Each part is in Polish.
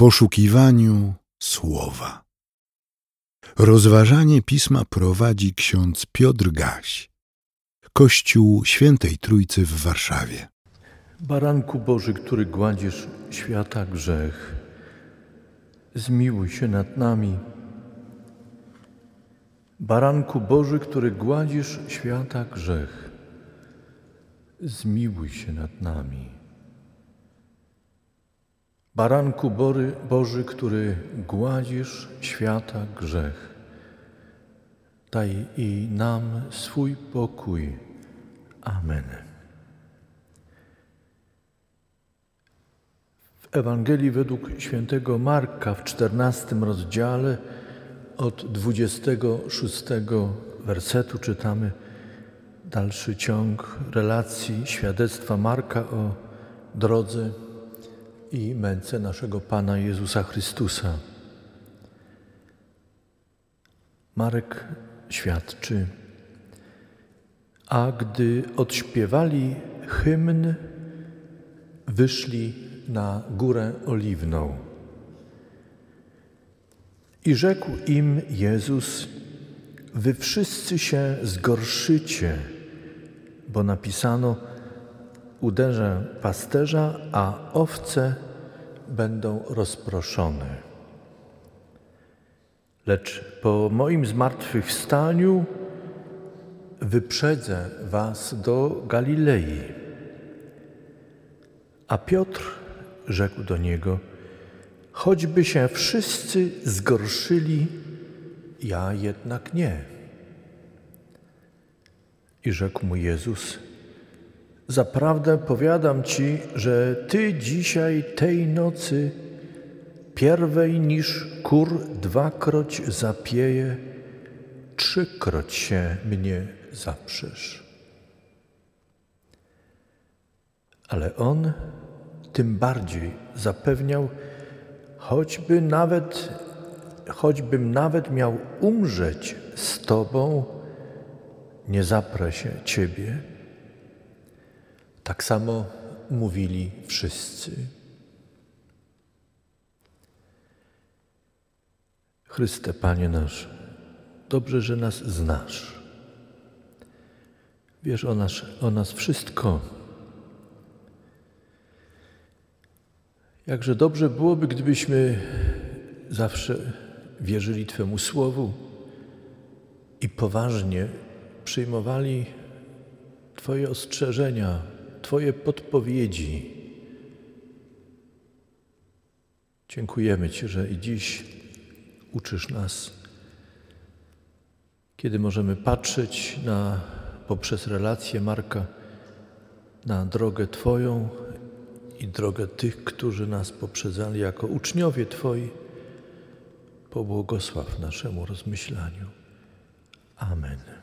poszukiwaniu słowa. Rozważanie pisma prowadzi ksiądz Piotr Gaś, Kościół Świętej Trójcy w Warszawie. Baranku Boży, który gładzisz świata grzech, zmiłuj się nad nami. Baranku Boży, który gładzisz świata grzech, zmiłuj się nad nami. Baranku Bory, Boży, który gładzisz świata grzech, daj i nam swój pokój. Amen. W Ewangelii według świętego Marka w czternastym rozdziale od 26 wersetu czytamy dalszy ciąg relacji świadectwa Marka o drodze i męce naszego Pana Jezusa Chrystusa. Marek świadczy, a gdy odśpiewali hymn, wyszli na górę oliwną. I rzekł im Jezus: Wy wszyscy się zgorszycie, bo napisano: Uderzę pasterza, a owce będą rozproszone. Lecz po moim zmartwychwstaniu wyprzedzę was do Galilei. A Piotr rzekł do niego: Choćby się wszyscy zgorszyli, ja jednak nie. I rzekł mu Jezus: Zaprawdę powiadam ci, że ty dzisiaj tej nocy pierwej niż kur dwakroć zapieje, trzykroć się mnie zaprzesz. Ale on tym bardziej zapewniał, choćby nawet, choćbym nawet miał umrzeć z Tobą, nie zaprę się Ciebie. Tak samo mówili wszyscy. Chryste, Panie nasz, dobrze, że nas znasz. Wiesz o nas, o nas wszystko. Jakże dobrze byłoby, gdybyśmy zawsze wierzyli Twemu Słowu i poważnie przyjmowali Twoje ostrzeżenia, Twoje podpowiedzi. Dziękujemy Ci, że i dziś uczysz nas, kiedy możemy patrzeć na, poprzez relację Marka na drogę Twoją i drogę tych, którzy nas poprzedzali jako uczniowie Twoi. Pobłogosław naszemu rozmyślaniu. Amen.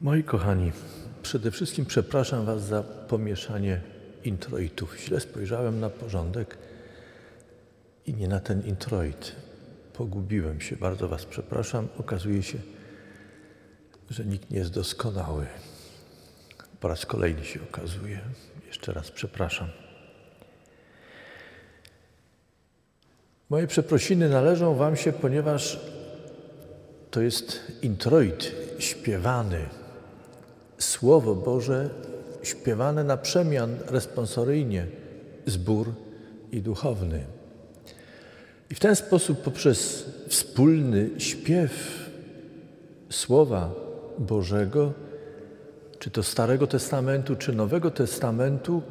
Moi kochani, przede wszystkim przepraszam Was za pomieszanie introitów. Źle spojrzałem na porządek i nie na ten introit. Pogubiłem się, bardzo Was przepraszam. Okazuje się, że nikt nie jest doskonały. Po raz kolejny się okazuje. Jeszcze raz przepraszam. Moje przeprosiny należą Wam się, ponieważ to jest introit śpiewany Słowo Boże śpiewane na przemian responsoryjnie, zbór i duchowny. I w ten sposób poprzez wspólny śpiew Słowa Bożego, czy to Starego Testamentu, czy Nowego Testamentu,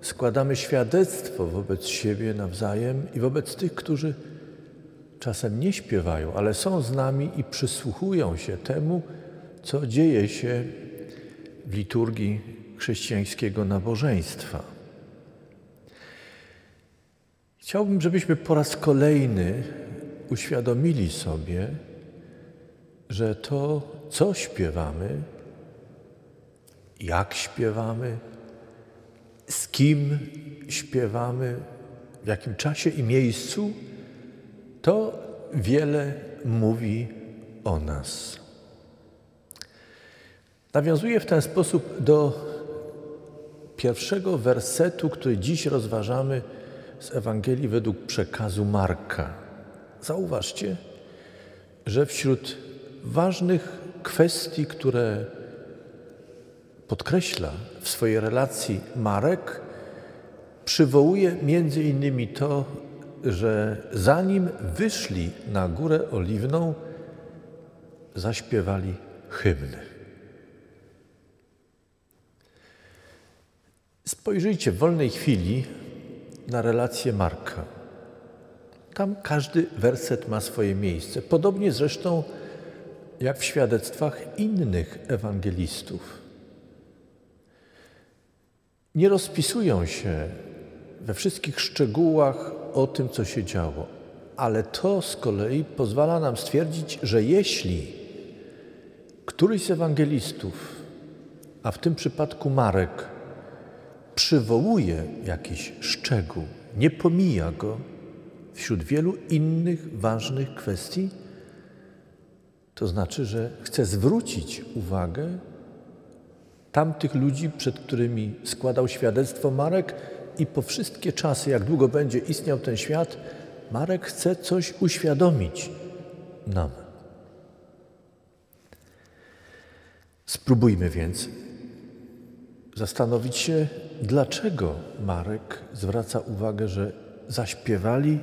składamy świadectwo wobec siebie nawzajem i wobec tych, którzy czasem nie śpiewają, ale są z nami i przysłuchują się temu, co dzieje się liturgii chrześcijańskiego nabożeństwa. Chciałbym, żebyśmy po raz kolejny uświadomili sobie, że to, co śpiewamy, jak śpiewamy, z kim śpiewamy, w jakim czasie i miejscu, to wiele mówi o nas. Nawiązuję w ten sposób do pierwszego wersetu, który dziś rozważamy z Ewangelii według przekazu Marka. Zauważcie, że wśród ważnych kwestii, które podkreśla w swojej relacji Marek, przywołuje między innymi to, że zanim wyszli na górę oliwną, zaśpiewali hymny. Spojrzyjcie w wolnej chwili na relację Marka. Tam każdy werset ma swoje miejsce. Podobnie zresztą jak w świadectwach innych ewangelistów. Nie rozpisują się we wszystkich szczegółach o tym, co się działo, ale to z kolei pozwala nam stwierdzić, że jeśli któryś z ewangelistów, a w tym przypadku Marek, przywołuje jakiś szczegół, nie pomija go wśród wielu innych ważnych kwestii, to znaczy, że chce zwrócić uwagę tamtych ludzi, przed którymi składał świadectwo Marek i po wszystkie czasy, jak długo będzie istniał ten świat, Marek chce coś uświadomić nam. Spróbujmy więc zastanowić się, dlaczego Marek zwraca uwagę, że zaśpiewali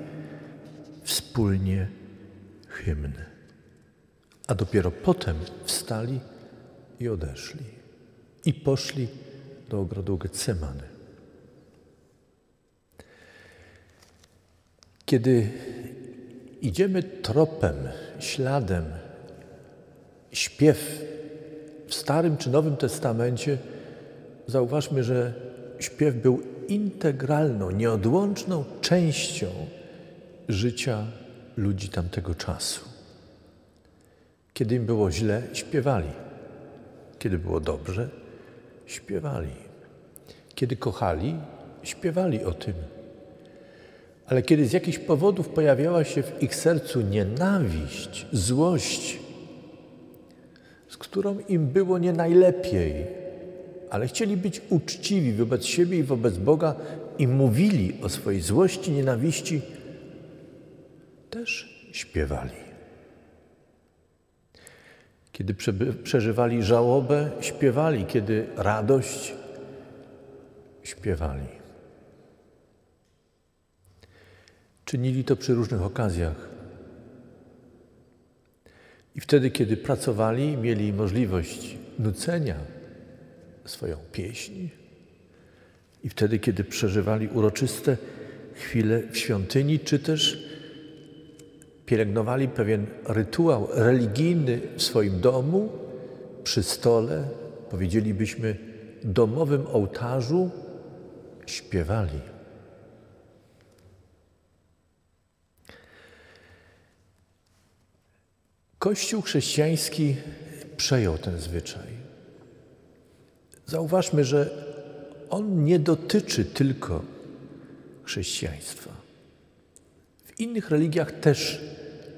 wspólnie hymny, a dopiero potem wstali i odeszli i poszli do ogrodu Getsemany. Kiedy idziemy tropem, śladem, śpiew w Starym czy Nowym Testamencie, zauważmy, że śpiew był integralną, nieodłączną częścią życia ludzi tamtego czasu. Kiedy im było źle, śpiewali. Kiedy było dobrze, śpiewali. Kiedy kochali, śpiewali o tym. Ale kiedy z jakichś powodów pojawiała się w ich sercu nienawiść, złość, z którą im było nie najlepiej, ale chcieli być uczciwi wobec siebie i wobec Boga i mówili o swojej złości, nienawiści, też śpiewali. Kiedy przeżywali żałobę, śpiewali, kiedy radość, śpiewali. Czynili to przy różnych okazjach. I wtedy, kiedy pracowali, mieli możliwość nucenia swoją pieśń. I wtedy, kiedy przeżywali uroczyste chwile w świątyni, czy też pielęgnowali pewien rytuał religijny w swoim domu, przy stole, powiedzielibyśmy, domowym ołtarzu, śpiewali. Kościół chrześcijański przejął ten zwyczaj. Zauważmy, że on nie dotyczy tylko chrześcijaństwa. W innych religiach też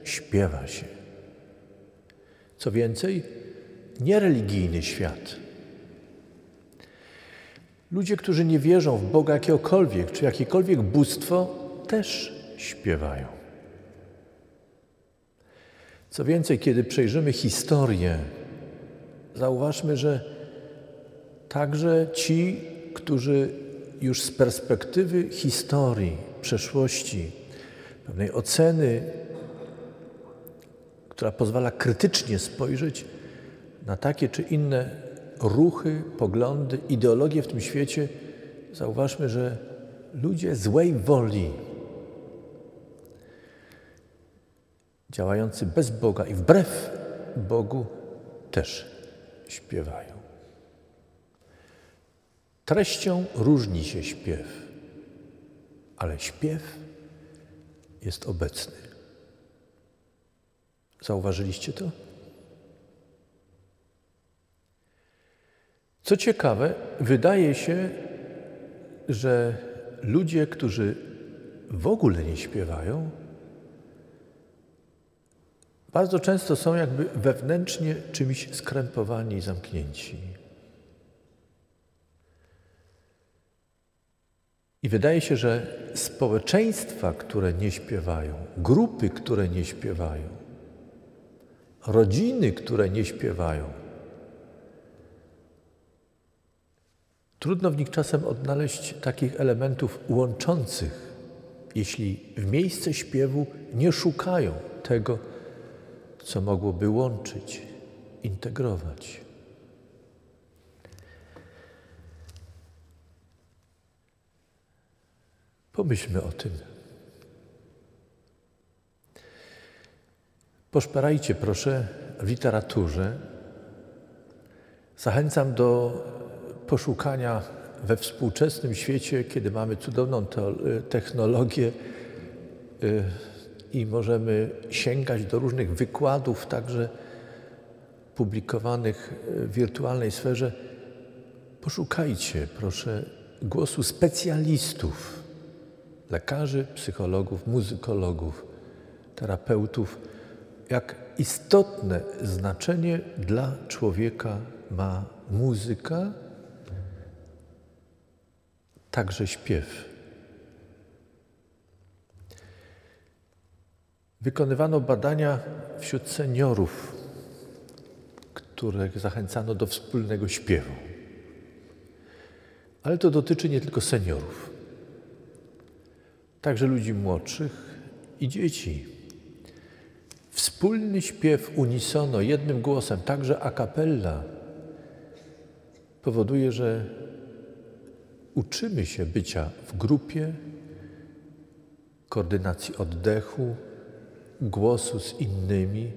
śpiewa się. Co więcej, niereligijny świat. Ludzie, którzy nie wierzą w Boga jakiegokolwiek, czy jakiekolwiek bóstwo, też śpiewają. Co więcej, kiedy przejrzymy historię, zauważmy, że także ci, którzy już z perspektywy historii, przeszłości, pewnej oceny, która pozwala krytycznie spojrzeć na takie czy inne ruchy, poglądy, ideologie w tym świecie, zauważmy, że ludzie złej woli, działający bez Boga i wbrew Bogu, też śpiewają. Treścią różni się śpiew, ale śpiew jest obecny. Zauważyliście to? Co ciekawe, wydaje się, że ludzie, którzy w ogóle nie śpiewają, bardzo często są jakby wewnętrznie czymś skrępowani i zamknięci. I wydaje się, że społeczeństwa, które nie śpiewają, grupy, które nie śpiewają, rodziny, które nie śpiewają, trudno w nich czasem odnaleźć takich elementów łączących, jeśli w miejsce śpiewu nie szukają tego, co mogłoby łączyć, integrować. Pomyślmy o tym. Poszperajcie proszę w literaturze. Zachęcam do poszukania we współczesnym świecie, kiedy mamy cudowną technologię y, i możemy sięgać do różnych wykładów, także publikowanych w wirtualnej sferze. Poszukajcie, proszę, głosu specjalistów lekarzy, psychologów, muzykologów, terapeutów, jak istotne znaczenie dla człowieka ma muzyka, także śpiew. Wykonywano badania wśród seniorów, których zachęcano do wspólnego śpiewu. Ale to dotyczy nie tylko seniorów także ludzi młodszych i dzieci. Wspólny śpiew unisono, jednym głosem, także a cappella, powoduje, że uczymy się bycia w grupie, koordynacji oddechu, głosu z innymi.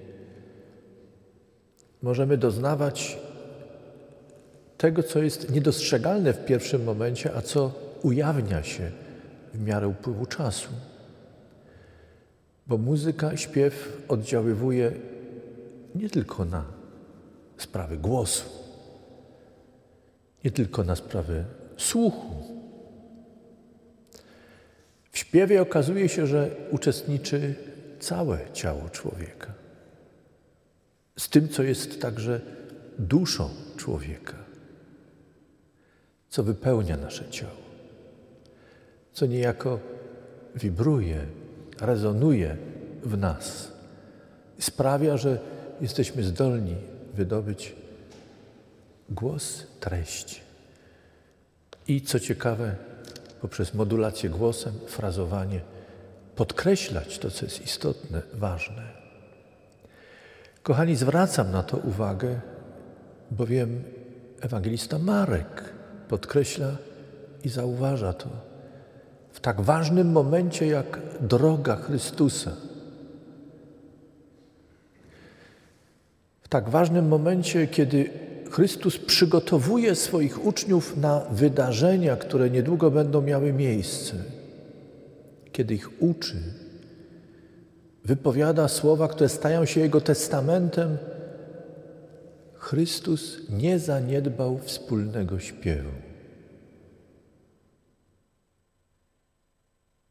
Możemy doznawać tego, co jest niedostrzegalne w pierwszym momencie, a co ujawnia się w miarę upływu czasu. Bo muzyka, śpiew oddziaływuje nie tylko na sprawy głosu, nie tylko na sprawy słuchu. W śpiewie okazuje się, że uczestniczy całe ciało człowieka. Z tym, co jest także duszą człowieka, co wypełnia nasze ciało co niejako wibruje, rezonuje w nas. Sprawia, że jesteśmy zdolni wydobyć głos, treść. I co ciekawe, poprzez modulację głosem, frazowanie, podkreślać to, co jest istotne, ważne. Kochani, zwracam na to uwagę, bowiem ewangelista Marek podkreśla i zauważa to w tak ważnym momencie jak droga Chrystusa. W tak ważnym momencie, kiedy Chrystus przygotowuje swoich uczniów na wydarzenia, które niedługo będą miały miejsce, kiedy ich uczy, wypowiada słowa, które stają się Jego testamentem, Chrystus nie zaniedbał wspólnego śpiewu.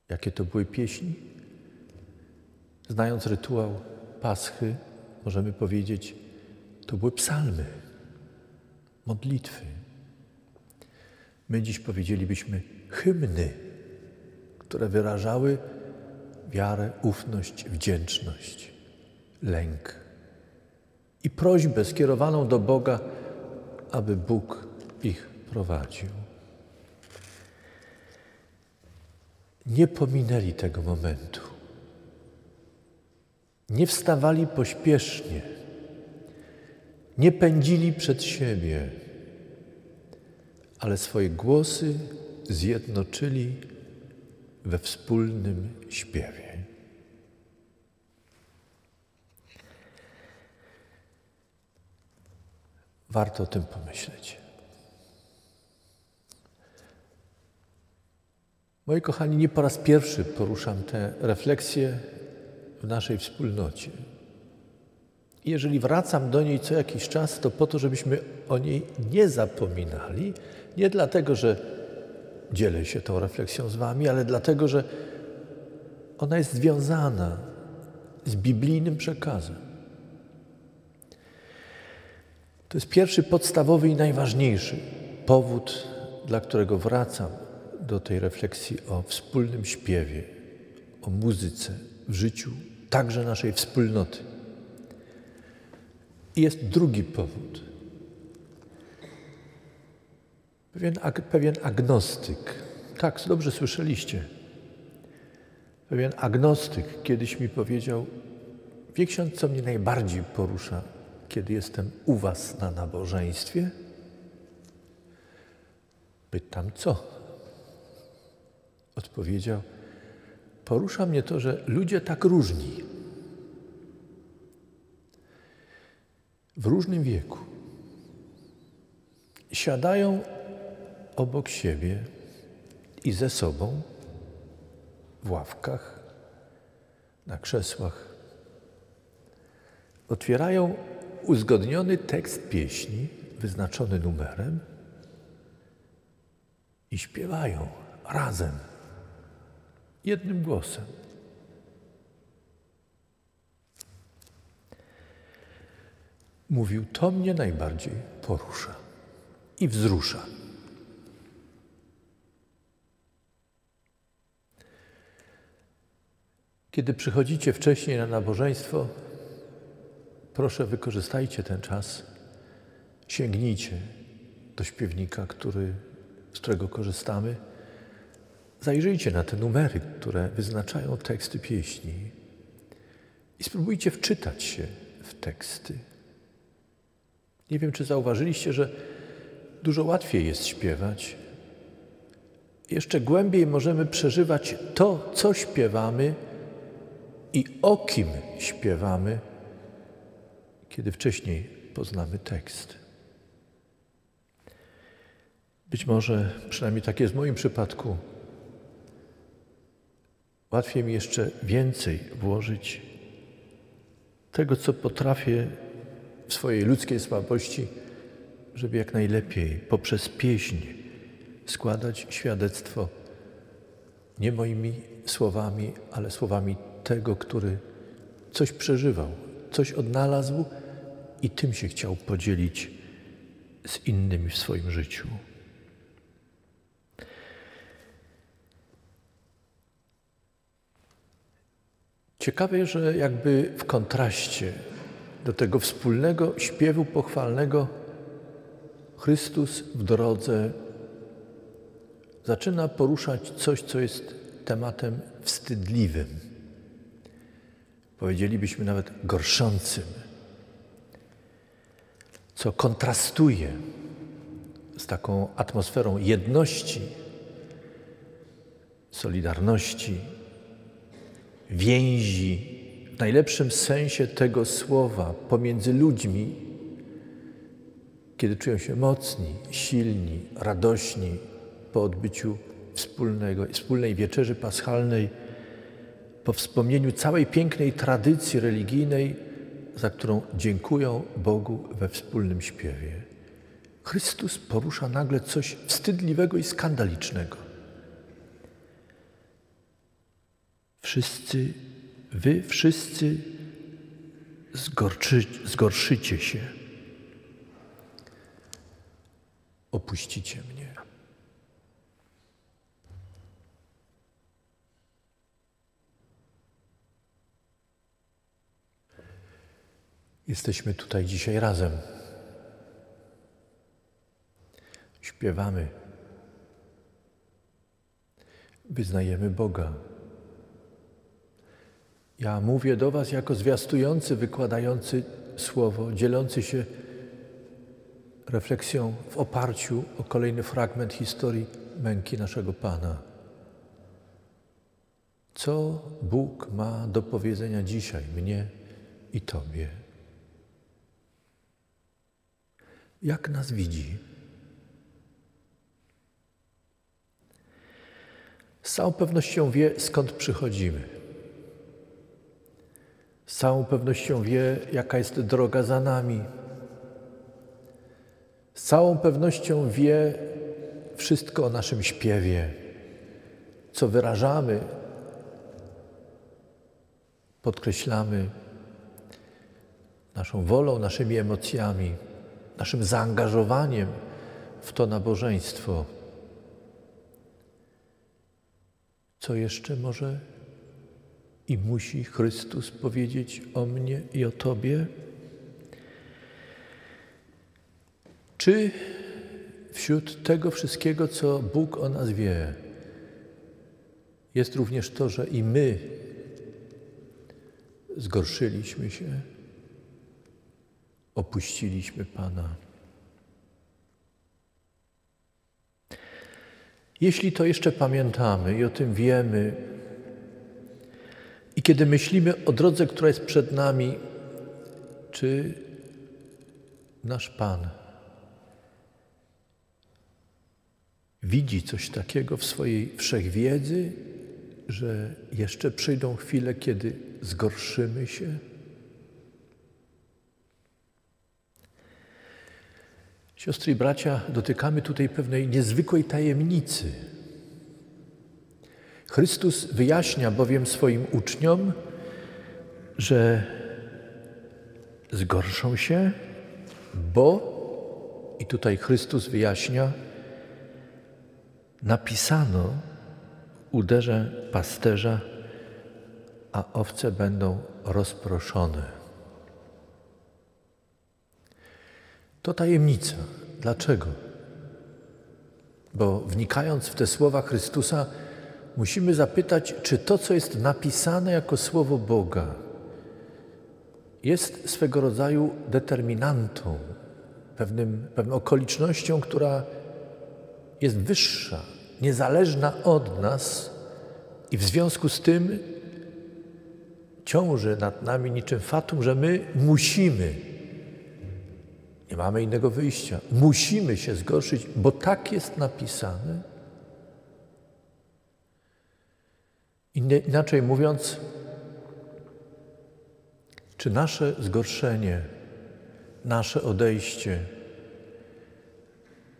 Jakie to były pieśni? Znając rytuał Paschy, możemy powiedzieć, to były psalmy, modlitwy. My dziś powiedzielibyśmy hymny, które wyrażały wiarę, ufność, wdzięczność, lęk i prośbę skierowaną do Boga, aby Bóg ich prowadził. Nie pominęli tego momentu. Nie wstawali pośpiesznie, nie pędzili przed siebie, ale swoje głosy zjednoczyli we wspólnym śpiewie. Warto o tym pomyśleć. Moi kochani, nie po raz pierwszy poruszam te refleksje w naszej wspólnocie. Jeżeli wracam do niej co jakiś czas, to po to, żebyśmy o niej nie zapominali, nie dlatego, że dzielę się tą refleksją z Wami, ale dlatego, że ona jest związana z biblijnym przekazem. To jest pierwszy podstawowy i najważniejszy powód, dla którego wracam do tej refleksji o wspólnym śpiewie, o muzyce w życiu także naszej wspólnoty. I jest drugi powód. Pewien, pewien agnostyk, tak, dobrze słyszeliście. Pewien agnostyk kiedyś mi powiedział, wie ksiądz, co mnie najbardziej porusza, kiedy jestem u was na nabożeństwie? Pytam, co? Odpowiedział, porusza mnie to, że ludzie tak różni. W różnym wieku. Siadają obok siebie i ze sobą w ławkach, na krzesłach. Otwierają uzgodniony tekst pieśni, wyznaczony numerem i śpiewają razem, jednym głosem. Mówił, to mnie najbardziej porusza i wzrusza. Kiedy przychodzicie wcześniej na nabożeństwo, proszę wykorzystajcie ten czas, sięgnijcie do śpiewnika, który, z którego korzystamy. Zajrzyjcie na te numery, które wyznaczają teksty pieśni i spróbujcie wczytać się w teksty. Nie wiem, czy zauważyliście, że dużo łatwiej jest śpiewać. Jeszcze głębiej możemy przeżywać to, co śpiewamy i o kim śpiewamy, kiedy wcześniej poznamy tekst. Być może, przynajmniej tak jest w moim przypadku, łatwiej mi jeszcze więcej włożyć tego, co potrafię w swojej ludzkiej słabości, żeby jak najlepiej poprzez pieśń składać świadectwo nie moimi słowami, ale słowami tego, który coś przeżywał, coś odnalazł i tym się chciał podzielić z innymi w swoim życiu. Ciekawe, że jakby w kontraście do tego wspólnego śpiewu pochwalnego Chrystus w drodze zaczyna poruszać coś, co jest tematem wstydliwym. Powiedzielibyśmy nawet gorszącym, co kontrastuje z taką atmosferą jedności, solidarności, więzi, w najlepszym sensie tego słowa, pomiędzy ludźmi, kiedy czują się mocni, silni, radośni po odbyciu wspólnego, wspólnej wieczerzy paschalnej, po wspomnieniu całej pięknej tradycji religijnej, za którą dziękują Bogu we wspólnym śpiewie. Chrystus porusza nagle coś wstydliwego i skandalicznego. Wszyscy, wy wszyscy zgorczy, zgorszycie się, opuścicie mnie. Jesteśmy tutaj dzisiaj razem. Śpiewamy. Wyznajemy Boga. Ja mówię do Was jako zwiastujący, wykładający słowo, dzielący się refleksją w oparciu o kolejny fragment historii męki naszego Pana. Co Bóg ma do powiedzenia dzisiaj mnie i Tobie? Jak nas widzi? Z całą pewnością wie, skąd przychodzimy. Z całą pewnością wie, jaka jest droga za nami. Z całą pewnością wie wszystko o naszym śpiewie, co wyrażamy, podkreślamy naszą wolą, naszymi emocjami naszym zaangażowaniem w to nabożeństwo. Co jeszcze może i musi Chrystus powiedzieć o mnie i o Tobie? Czy wśród tego wszystkiego, co Bóg o nas wie, jest również to, że i my zgorszyliśmy się, opuściliśmy Pana? Jeśli to jeszcze pamiętamy i o tym wiemy, i kiedy myślimy o drodze, która jest przed nami, czy nasz Pan widzi coś takiego w swojej wszechwiedzy, że jeszcze przyjdą chwile, kiedy zgorszymy się? Siostry i bracia, dotykamy tutaj pewnej niezwykłej tajemnicy. Chrystus wyjaśnia bowiem swoim uczniom, że zgorszą się, bo, i tutaj Chrystus wyjaśnia, napisano uderze pasterza, a owce będą rozproszone. To tajemnica. Dlaczego? Bo wnikając w te słowa Chrystusa, musimy zapytać, czy to, co jest napisane jako słowo Boga, jest swego rodzaju determinantą, pewnym, pewną okolicznością, która jest wyższa, niezależna od nas i w związku z tym ciąży nad nami niczym fatum, że my musimy nie mamy innego wyjścia. Musimy się zgorszyć, bo tak jest napisane. Inaczej mówiąc, czy nasze zgorszenie, nasze odejście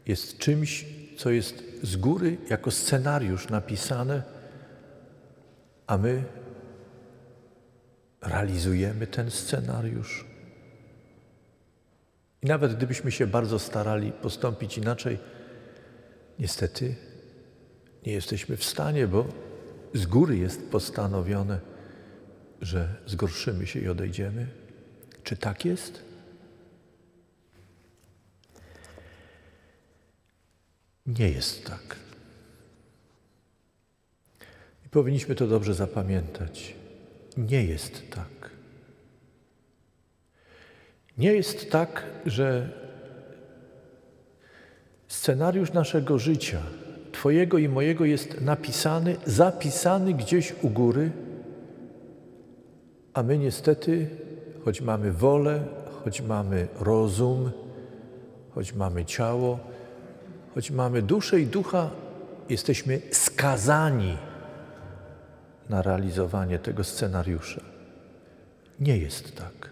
jest czymś, co jest z góry jako scenariusz napisane, a my realizujemy ten scenariusz? I nawet gdybyśmy się bardzo starali postąpić inaczej, niestety nie jesteśmy w stanie, bo z góry jest postanowione, że zgorszymy się i odejdziemy. Czy tak jest? Nie jest tak. I powinniśmy to dobrze zapamiętać. Nie jest tak. Nie jest tak, że scenariusz naszego życia, Twojego i mojego, jest napisany, zapisany gdzieś u góry, a my niestety, choć mamy wolę, choć mamy rozum, choć mamy ciało, choć mamy duszę i ducha, jesteśmy skazani na realizowanie tego scenariusza. Nie jest tak.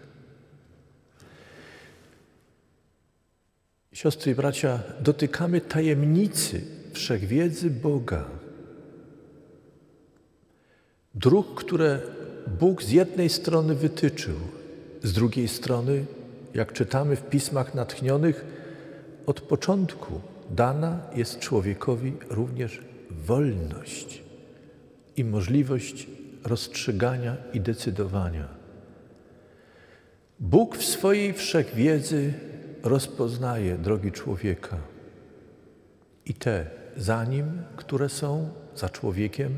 Siostry i bracia, dotykamy tajemnicy wszechwiedzy Boga. Dróg, które Bóg z jednej strony wytyczył, z drugiej strony, jak czytamy w pismach natchnionych, od początku dana jest człowiekowi również wolność i możliwość rozstrzygania i decydowania. Bóg w swojej wszechwiedzy rozpoznaje drogi człowieka i te za nim, które są za człowiekiem,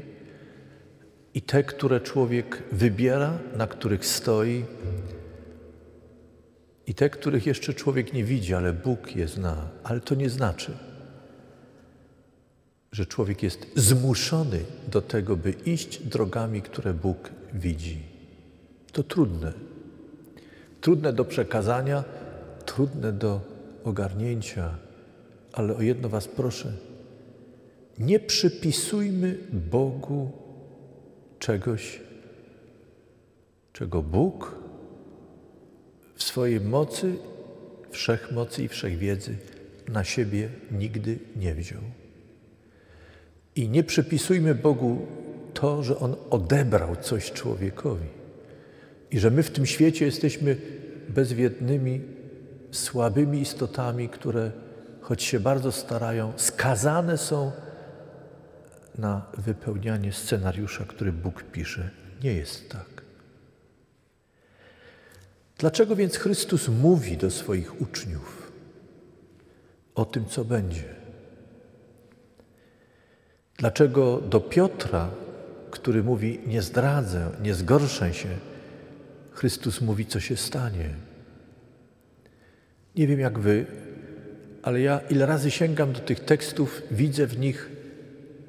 i te, które człowiek wybiera, na których stoi, i te, których jeszcze człowiek nie widzi, ale Bóg je zna. Ale to nie znaczy, że człowiek jest zmuszony do tego, by iść drogami, które Bóg widzi. To trudne. Trudne do przekazania, trudne do ogarnięcia, ale o jedno Was proszę. Nie przypisujmy Bogu czegoś, czego Bóg w swojej mocy, wszechmocy i wszechwiedzy na siebie nigdy nie wziął. I nie przypisujmy Bogu to, że On odebrał coś człowiekowi i że my w tym świecie jesteśmy bezwiednymi słabymi istotami, które choć się bardzo starają, skazane są na wypełnianie scenariusza, który Bóg pisze. Nie jest tak. Dlaczego więc Chrystus mówi do swoich uczniów o tym, co będzie? Dlaczego do Piotra, który mówi: Nie zdradzę, nie zgorszę się, Chrystus mówi, co się stanie? Nie wiem jak wy, ale ja ile razy sięgam do tych tekstów, widzę w nich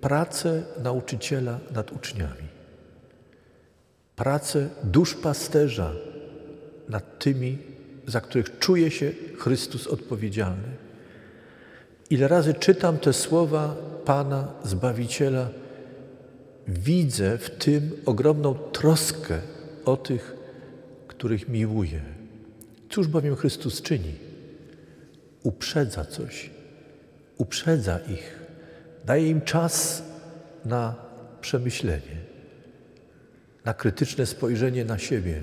pracę nauczyciela nad uczniami, pracę duszpasterza nad tymi, za których czuje się Chrystus odpowiedzialny. Ile razy czytam te słowa Pana, Zbawiciela, widzę w tym ogromną troskę o tych, których miłuje. Cóż bowiem Chrystus czyni? Uprzedza coś, uprzedza ich, daje im czas na przemyślenie, na krytyczne spojrzenie na siebie.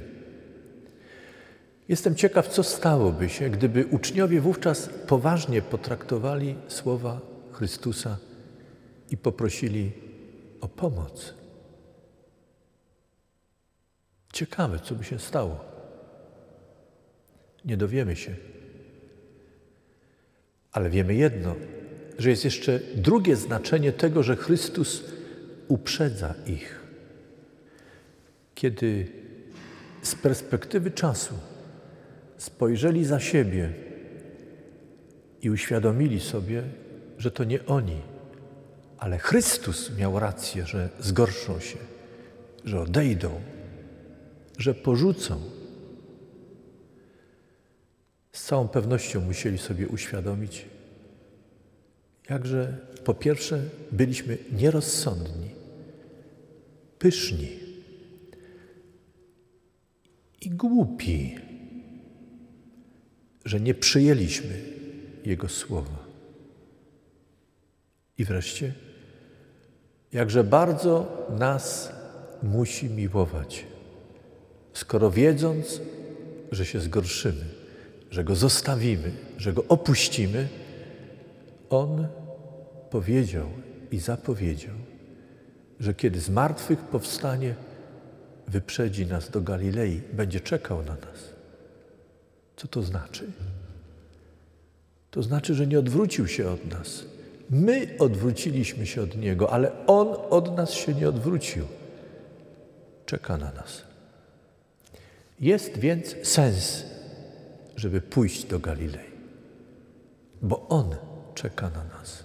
Jestem ciekaw, co stałoby się, gdyby uczniowie wówczas poważnie potraktowali słowa Chrystusa i poprosili o pomoc. Ciekawe, co by się stało. Nie dowiemy się. Ale wiemy jedno, że jest jeszcze drugie znaczenie tego, że Chrystus uprzedza ich. Kiedy z perspektywy czasu spojrzeli za siebie i uświadomili sobie, że to nie oni, ale Chrystus miał rację, że zgorszą się, że odejdą, że porzucą. Z całą pewnością musieli sobie uświadomić, jakże po pierwsze byliśmy nierozsądni, pyszni i głupi, że nie przyjęliśmy Jego słowa. I wreszcie, jakże bardzo nas musi miłować, skoro wiedząc, że się zgorszymy, że Go zostawimy, że Go opuścimy, On powiedział i zapowiedział, że kiedy z martwych powstanie, wyprzedzi nas do Galilei, będzie czekał na nas. Co to znaczy? To znaczy, że nie odwrócił się od nas. My odwróciliśmy się od Niego, ale On od nas się nie odwrócił. Czeka na nas. Jest więc sens, żeby pójść do Galilei, bo On czeka na nas.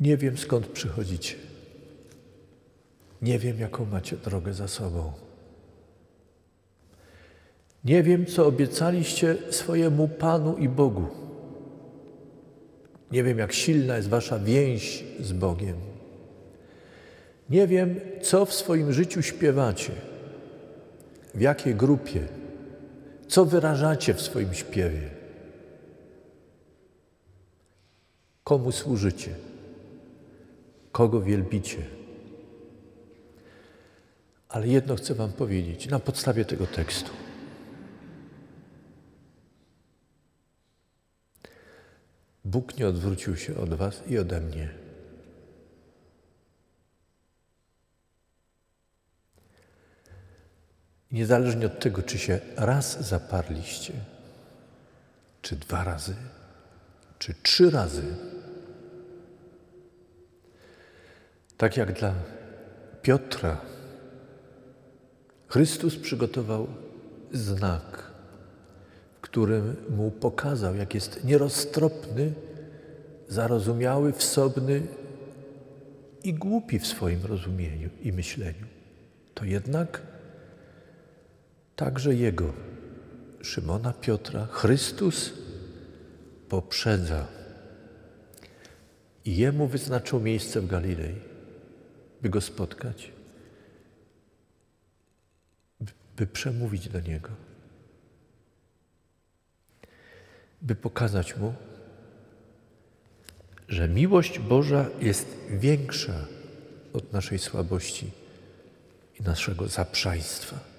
Nie wiem skąd przychodzicie. Nie wiem, jaką macie drogę za sobą. Nie wiem, co obiecaliście swojemu Panu i Bogu. Nie wiem, jak silna jest Wasza więź z Bogiem. Nie wiem, co w swoim życiu śpiewacie, w jakiej grupie, co wyrażacie w swoim śpiewie, komu służycie, kogo wielbicie. Ale jedno chcę Wam powiedzieć na podstawie tego tekstu. Bóg nie odwrócił się od Was i ode mnie. Niezależnie od tego, czy się raz zaparliście, czy dwa razy, czy trzy razy, tak jak dla Piotra, Chrystus przygotował znak którym mu pokazał, jak jest nieroztropny, zarozumiały, wsobny i głupi w swoim rozumieniu i myśleniu. To jednak także jego, Szymona Piotra, Chrystus poprzedza i jemu wyznaczył miejsce w Galilei, by go spotkać, by przemówić do niego. by pokazać mu, że miłość Boża jest większa od naszej słabości i naszego zaprzaństwa.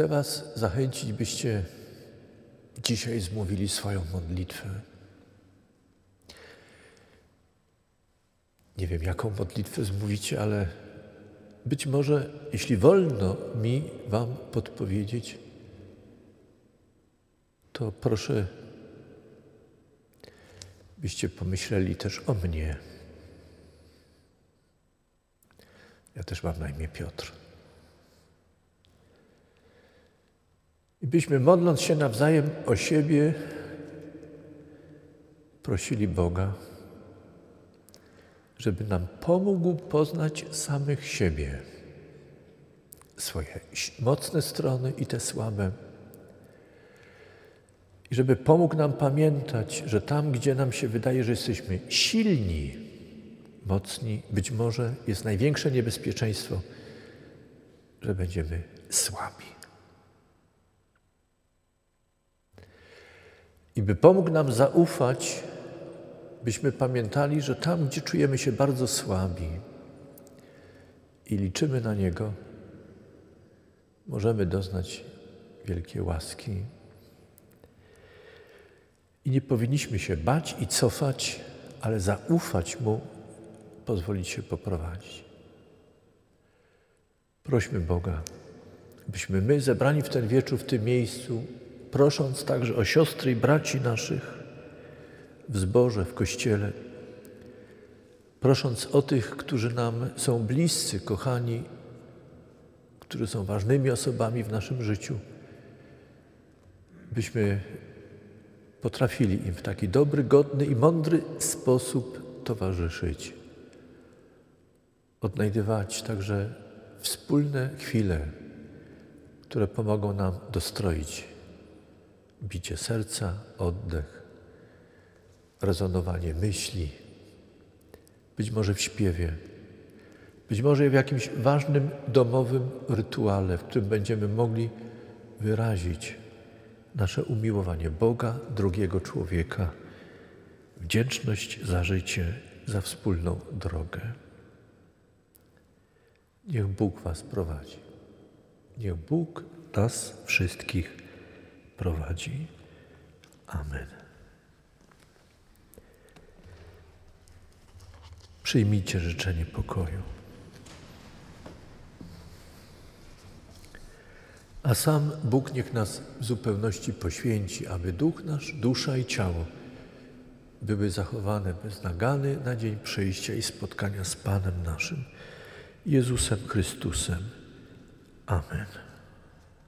Chcę Was zachęcić, byście dzisiaj zmówili swoją modlitwę. Nie wiem, jaką modlitwę zmówicie, ale być może, jeśli wolno mi Wam podpowiedzieć, to proszę, byście pomyśleli też o mnie. Ja też mam na imię Piotr. Byśmy modląc się nawzajem o siebie, prosili Boga, żeby nam pomógł poznać samych siebie, swoje mocne strony i te słabe. I żeby pomógł nam pamiętać, że tam, gdzie nam się wydaje, że jesteśmy silni, mocni, być może jest największe niebezpieczeństwo, że będziemy słabi. I by pomógł nam zaufać, byśmy pamiętali, że tam, gdzie czujemy się bardzo słabi i liczymy na Niego, możemy doznać wielkiej łaski. I nie powinniśmy się bać i cofać, ale zaufać Mu, pozwolić się poprowadzić. Prośmy Boga, byśmy my zebrani w ten wieczór, w tym miejscu, prosząc także o siostry i braci naszych w zborze, w kościele, prosząc o tych, którzy nam są bliscy, kochani, którzy są ważnymi osobami w naszym życiu, byśmy potrafili im w taki dobry, godny i mądry sposób towarzyszyć. Odnajdywać także wspólne chwile, które pomogą nam dostroić bicie serca, oddech, rezonowanie myśli, być może w śpiewie, być może w jakimś ważnym domowym rytuale, w którym będziemy mogli wyrazić nasze umiłowanie Boga, drugiego człowieka, wdzięczność za życie, za wspólną drogę. Niech Bóg Was prowadzi. Niech Bóg nas wszystkich prowadzi. Amen. Przyjmijcie życzenie pokoju. A sam Bóg niech nas w zupełności poświęci, aby duch nasz, dusza i ciało były zachowane bez nagany na dzień przyjścia i spotkania z Panem naszym, Jezusem Chrystusem. Amen.